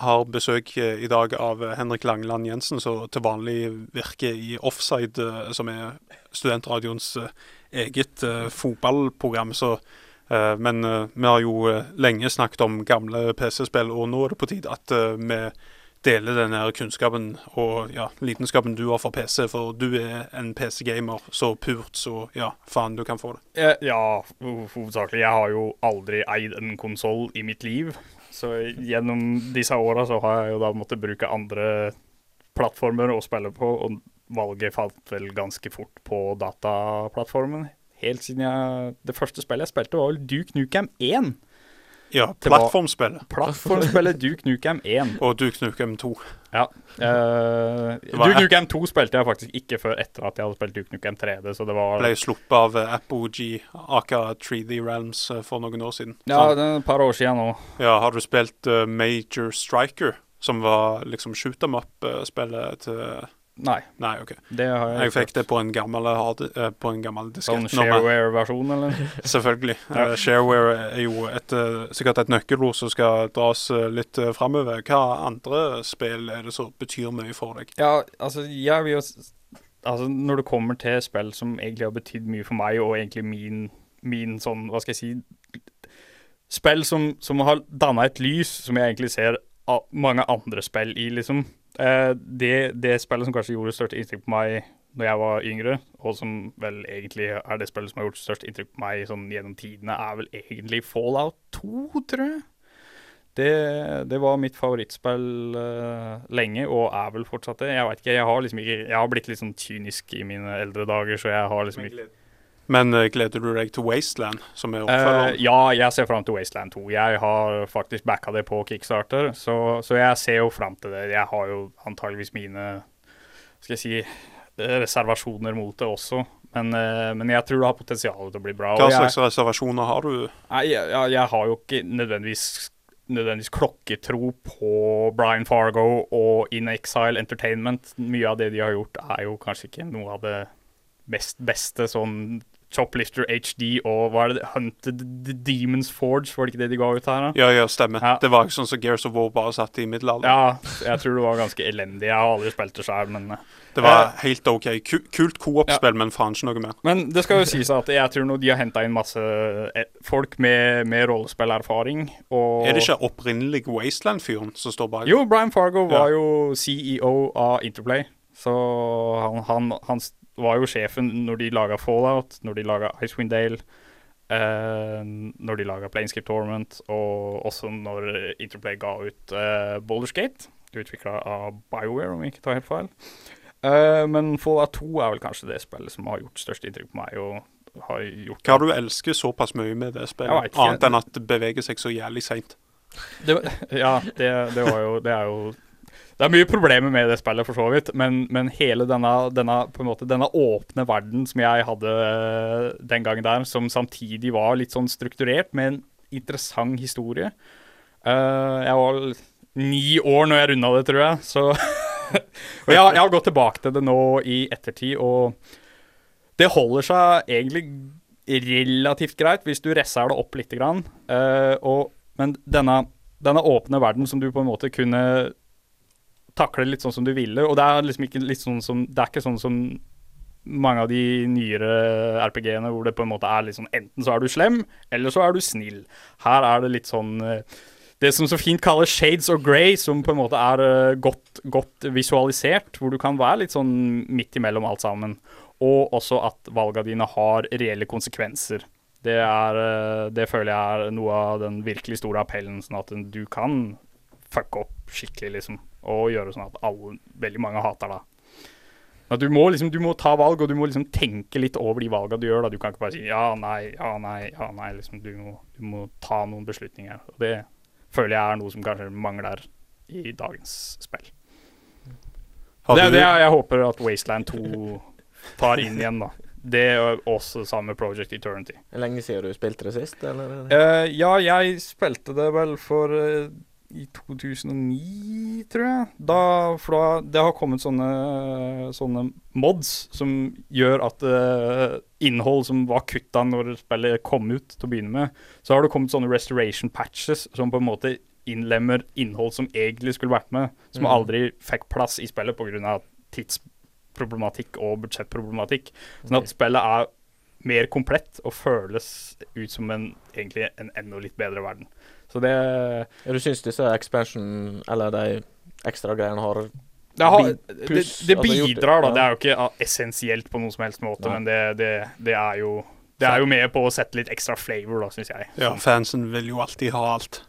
Har besøk eh, i dag av eh, Henrik Langeland Jensen, som til vanlig virker i Offside, eh, som er studentradioens eget fotballprogram. Så, men vi har jo lenge snakket om gamle PC-spill, og nå er det på tide at vi deler denne kunnskapen og ja, lidenskapen du har for PC, for du er en PC-gamer så purt så ja, faen du kan få det. Ja, hovedsakelig. Jeg har jo aldri eid en konsoll i mitt liv. Så gjennom disse åra så har jeg jo da måttet bruke andre plattformer å spille på, og valget falt vel ganske fort på dataplattformen. helt siden jeg Det første spillet jeg spilte, var vel Duke Nukem 1. Ja, plattformspillet. Plattformspillet Duke Nukem 1. Og Duke Nukem 2. Ja. Uh, Duke Nukem 2 spilte jeg faktisk ikke før etter at jeg hadde spilt Duke Nukem 3D, så det var Ble sluppet av eh, Apogee, aka 3D Realms, eh, for noen år siden. Ja, det er et par år siden nå. ja har du spilt uh, Major Striker, som var liksom shoot em up-spillet til Nei, Nei, OK. det har jeg Jeg fikk det på en gammel, hard, eh, på en gammel diskett. Sånn shareware-versjon, eller? Selvfølgelig. Ja. uh, shareware er jo et, eh, sikkert et nøkkelord som skal dras litt uh, framover. Hva andre spill er det som betyr mye for deg? Ja, altså, jeg vil jo Altså, når det kommer til spill som egentlig har betydd mye for meg, og egentlig min, min sånn, hva skal jeg si Spill som, som har danna et lys som jeg egentlig ser mange andre spill i, liksom. Eh, det, det spillet som kanskje gjorde størst inntrykk på meg når jeg var yngre, og som vel egentlig er det spillet som har gjort størst inntrykk på meg sånn gjennom tidene, er vel egentlig Fallout 2, tror jeg. Det, det var mitt favorittspill uh, lenge, og er vel fortsatt det. Jeg vet ikke, jeg har liksom ikke Jeg har blitt litt sånn kynisk i mine eldre dager, så jeg har liksom ikke Men eh, gleder du deg til Wasteland, som er oppfølgeren? ja, jeg ser fram til Wasteland 2. Jeg har faktisk backa det på Kickstarter, så, så jeg ser jo fram til det. Jeg har jo antageligvis mine skal jeg si, eh, reservasjoner mot det også. Men, eh, men jeg tror det har potensial til å bli bra. Hva slags jeg- reservasjoner har du? Nei, jeg, jeg, jeg har jo ikke nødvendigvis, nødvendigvis klokketro på Brian Fargo og In Exile Entertainment. Mye av det de har gjort, er jo kanskje ikke noe av det best, beste sånn Choplifter HD og hva er det Hunted Demons Forge, var det ikke det de ga ut her? da? Ja, ja, stemmer. Ja. Det var ikke sånn som Gears of War bare satt i middelalderen. Ja, jeg tror det var ganske elendig. Jeg har aldri spilt det sjøl, men eh, Det var helt OK. Ku kult coop-spill, men faen ikke noe mer. Men det skal jo sies at jeg tror nå de har henta inn masse eh, folk med, med rollespillerfaring. Og Er det ikke opprinnelig Wasteland-fyren som står bak? Jo, Brian Fargo var Ja. jo CEO av Interplay. Så han, han, han var jo sjefen når de laga Fallout, når de laga Icewind Dale, eh, når de laga Planescape Torment, og også når Interplay ga ut uh, Baldur's Gate, utvikla av BioWare, om jeg ikke tar helt feil. Eh, men Fallout 2 er vel kanskje det spillet som har gjort størst inntrykk på meg. og har gjort Hva du elsker såpass mye med det spillet, annet enn at det beveger seg så jævlig seint? Det, ja, det, det var jo Det er jo Det er mye problemer med det spillet, for så vidt, men, men hele denne, denne, måte, denne åpne verden som jeg hadde eh, den gangen der, som samtidig var litt sånn strukturert, med en interessant historie uh, Jeg var ni år når jeg runda det, tror jeg, så Og jeg, jeg har gått tilbake til det nå i ettertid, og det holder seg egentlig relativt greit hvis du resser det opp lite grann. uh, og, men denne, denne åpne verden som du på en måte kunne takle litt sånn som du ville, og det er liksom ikke litt sånn som Det er ikke sånn som mange av de nyere RPG-ene hvor det på en måte er litt sånn enten så er du slem, eller så er du snill. Her er det litt sånn eh, det som så fint kalles shades of grey, som på en måte er eh, godt, godt visualisert, hvor du kan være litt sånn midt imellom alt sammen. Og også at valgene dine har reelle konsekvenser. Det, er, eh, det føler jeg er noe av den virkelig store appellen, sånn at du kan fucke opp skikkelig, liksom. Og gjøre sånn at alle, veldig mange hater det. At du, må liksom, du må ta valg, og du må liksom tenke litt over de valgene du gjør. Da. Du kan ikke bare si ja, nei, ja, nei, ja, nei. Liksom, du, må, du må ta noen beslutninger. Og det føler jeg er noe som kanskje mangler i dagens spill. Hadde Det, er det jeg håper at Wasteland 2 tar inn igjen, da. Det er også samme Project Eternity. Lenge siden du spilte det sist, eller? Uh, ja, jeg spilte det vel for eh, i 2009, tror jeg. Da, for da, det har kommet sånne, sånne mods som gjør at uh, innhold som var kutta når spillet kom ut til å begynne med, så har det kommet sånne restoration patches som på en måte innlemmer innhold som egentlig skulle vært med, som Mhm. aldri fikk plass i spillet pga. tidsproblematikk og budsjettproblematikk. Sånn at spillet er mer komplett og føles ut som en, egentlig en enda litt bedre verden. Så det Ja, du syns disse expansion, eller de ekstra greiene, har Det, har, det, det altså, det, bidrar, da. Det er jo ikke ah, essensielt på noen som helst måte, Nei. men det, det, det er jo det er jo med på å sette litt ekstra flavor, da, syns jeg. Ja, fansen vil jo alltid ha alt.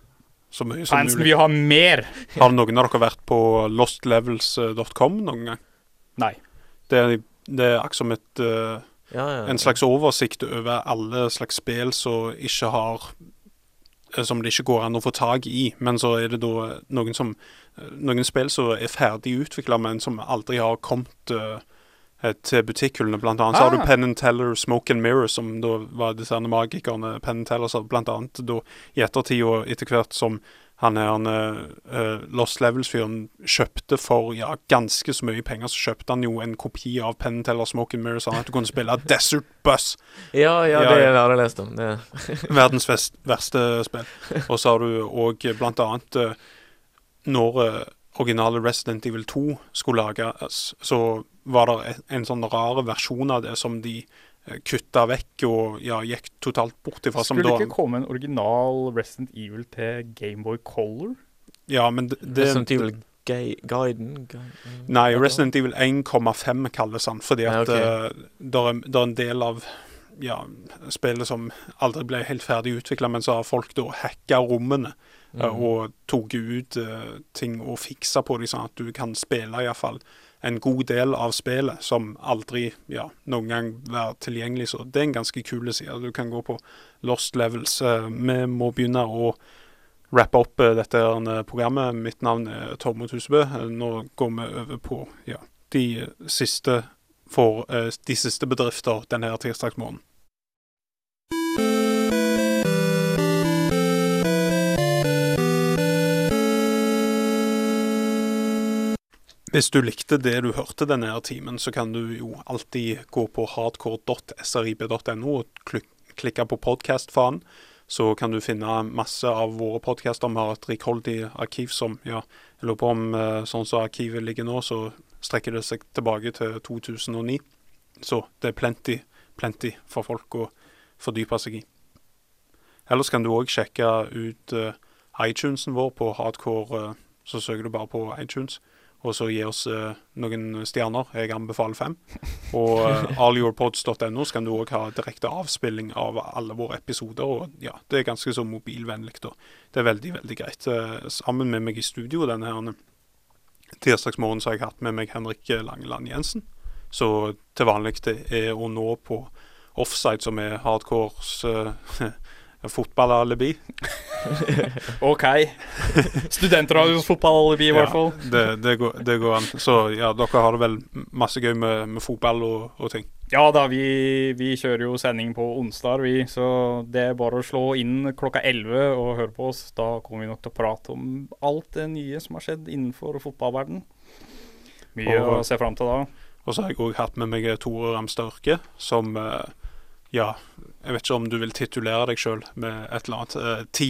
Så mye som Fansen mulig. vil ha mer. Har noen av dere vært på lostlevels.com noen gang? Nei. Det er, det er akkurat som et uh, Ja, ja. en slags oversikt over alle slags spill som ikke har eh, Som det ikke går an å få tak i. Men så er det da noen som eh, Noen spill som er ferdig utvikla, men som aldri har kommet eh, eh, til butikkhyllene. Blant annet så har Ah. du Penn and Teller Smoke and Mirror, som da var disse magikerne Penn and Teller, så blant annet da i ettertid og etter hvert som han her han eh, Lost Levels-fyren kjøpte for ja, ganske så mye penger, så kjøpte han jo en kopi av Penn Teller Smoke and Mirror, sånn at du kunne spille Desert Bus. ja, ja, Ja, det har jeg lest om. Det. Verdens vest, verste spill. Og så har du òg blant annet uh, Når uh, originale Resident Evil 2 skulle lages, så var det en, en sånn rar versjon av det som de eh, kutta vekk og ja, gikk totalt bort ifra. Skulle det ikke komme en original Resident Evil til Gameboy Color? ja, men det, det Resident Evil Ga- Guiden Nei, Resident Evil 1,5 kalles han, fordi at ja, okay. der er, er en del av ja, spillet som aldri ble helt ferdig utvikla, men så har folk da hacka rommene mm. Mhm. og tatt ut uh, ting og fiksa på dem, sånn at du kan spille iallfall en god del av spillet som aldri ja, noen gang være tilgjengelig. Så det er en ganske kul side. Du kan gå på Lost Levels. Eh, vi må begynne å rappe opp eh, dette programmet. Mitt navn er Tormod Husebø. Eh, Nå går vi over på ja, de siste for de siste bedrifter denne her Hvis du likte det du hørte denne her timen, så kan du jo alltid gå på hardcore.srib.no og klik- klikke på podkast-fanen. Så kan du finne masse av våre podkaster. Vi har et rikholdig arkiv som ja, jeg lurer på om eh, sånn som arkivet ligger nå, så strekker det seg tilbake til 2009. Så det er plenty, plenty for folk å fordype seg i. Ellers kan du òg sjekke ut eh, iTunesen vår på hardcore. eh, så søker du bare på iTunes, og så gi oss uh, noen stjerner. Jeg anbefaler fem. Og uh, allyourpods.no så kan du òg ha direkte avspilling av alle våre episoder. Og ja, det er ganske så mobilvennlig. og Det er veldig, veldig greit. Uh, sammen med meg i studio denne her tirsdagsmorgen så har jeg hatt med meg Henrik Langeland Jensen. Så til vanlig er å nå på offside, som er hardcores uh, fotballalibi. OK. Studentradios fotballalibi, i hvert fall. Ja, det, det, går, det går an. Så ja, dere har det vel masse gøy med, med fotball og, og ting. Ja da, vi, vi kjører jo sending på onsdag, vi. Så det er bare å slå inn klokka 11 og høre på oss. Da kommer vi nok til å prate om alt det nye som har skjedd innenfor fotballverden. Mye Og- å se fram til da. Og så har jeg òg hatt med meg Tore Ramstørke, som eh, ja, jeg vet ikke om du vil titulere deg sjøl med et eller annet ti,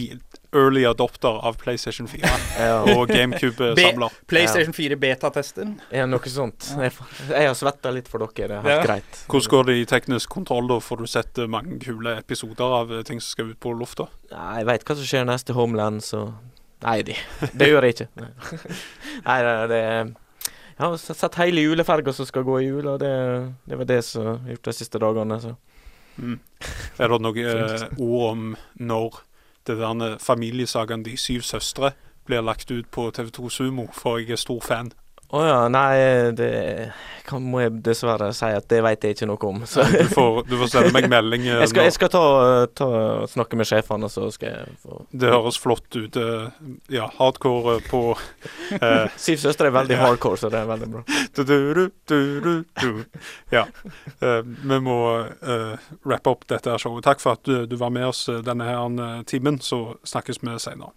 early adopter av PlayStation 4 Ja. og GameCube-samler. PlayStation 4 betatester. Ja, noe sånt. Jeg, jeg har svetta litt for dere, det er helt Ja. greit. Hvordan går det i teknisk kontroll? Da får du sett mange kule episoder av eh, ting som skal ut på lufta. Nei, jeg veit hva som skjer neste Homeland, så Nei, det, det gjør jeg ikke. Nei, Nei det, er Jeg har sett hele juleferga som skal gå i jula, og det, det var det som har gjort de siste dagene. Så. Mm. Er det noe eh, ord om når det der familiesagaen De syv søstre blir lagt ut på TV2 Sumo? For jeg er stor fan. Å ja, nei, det kan, må jeg dessverre si at det vet jeg ikke noe om. Så Du får, du får sende meg melding. eh, jeg skal, jeg skal ta, ta snakke med sjefene, så skal jeg få Det høres flott ut. eh, Ja, hardcore på eh, Syv søstre er veldig hardcore, så det er veldig bra. du, du. Ja. Eh, vi må uh, rappe opp dette showet. Takk for at du, du var med oss eh, denne her eh, timen. Så snakkes vi senere.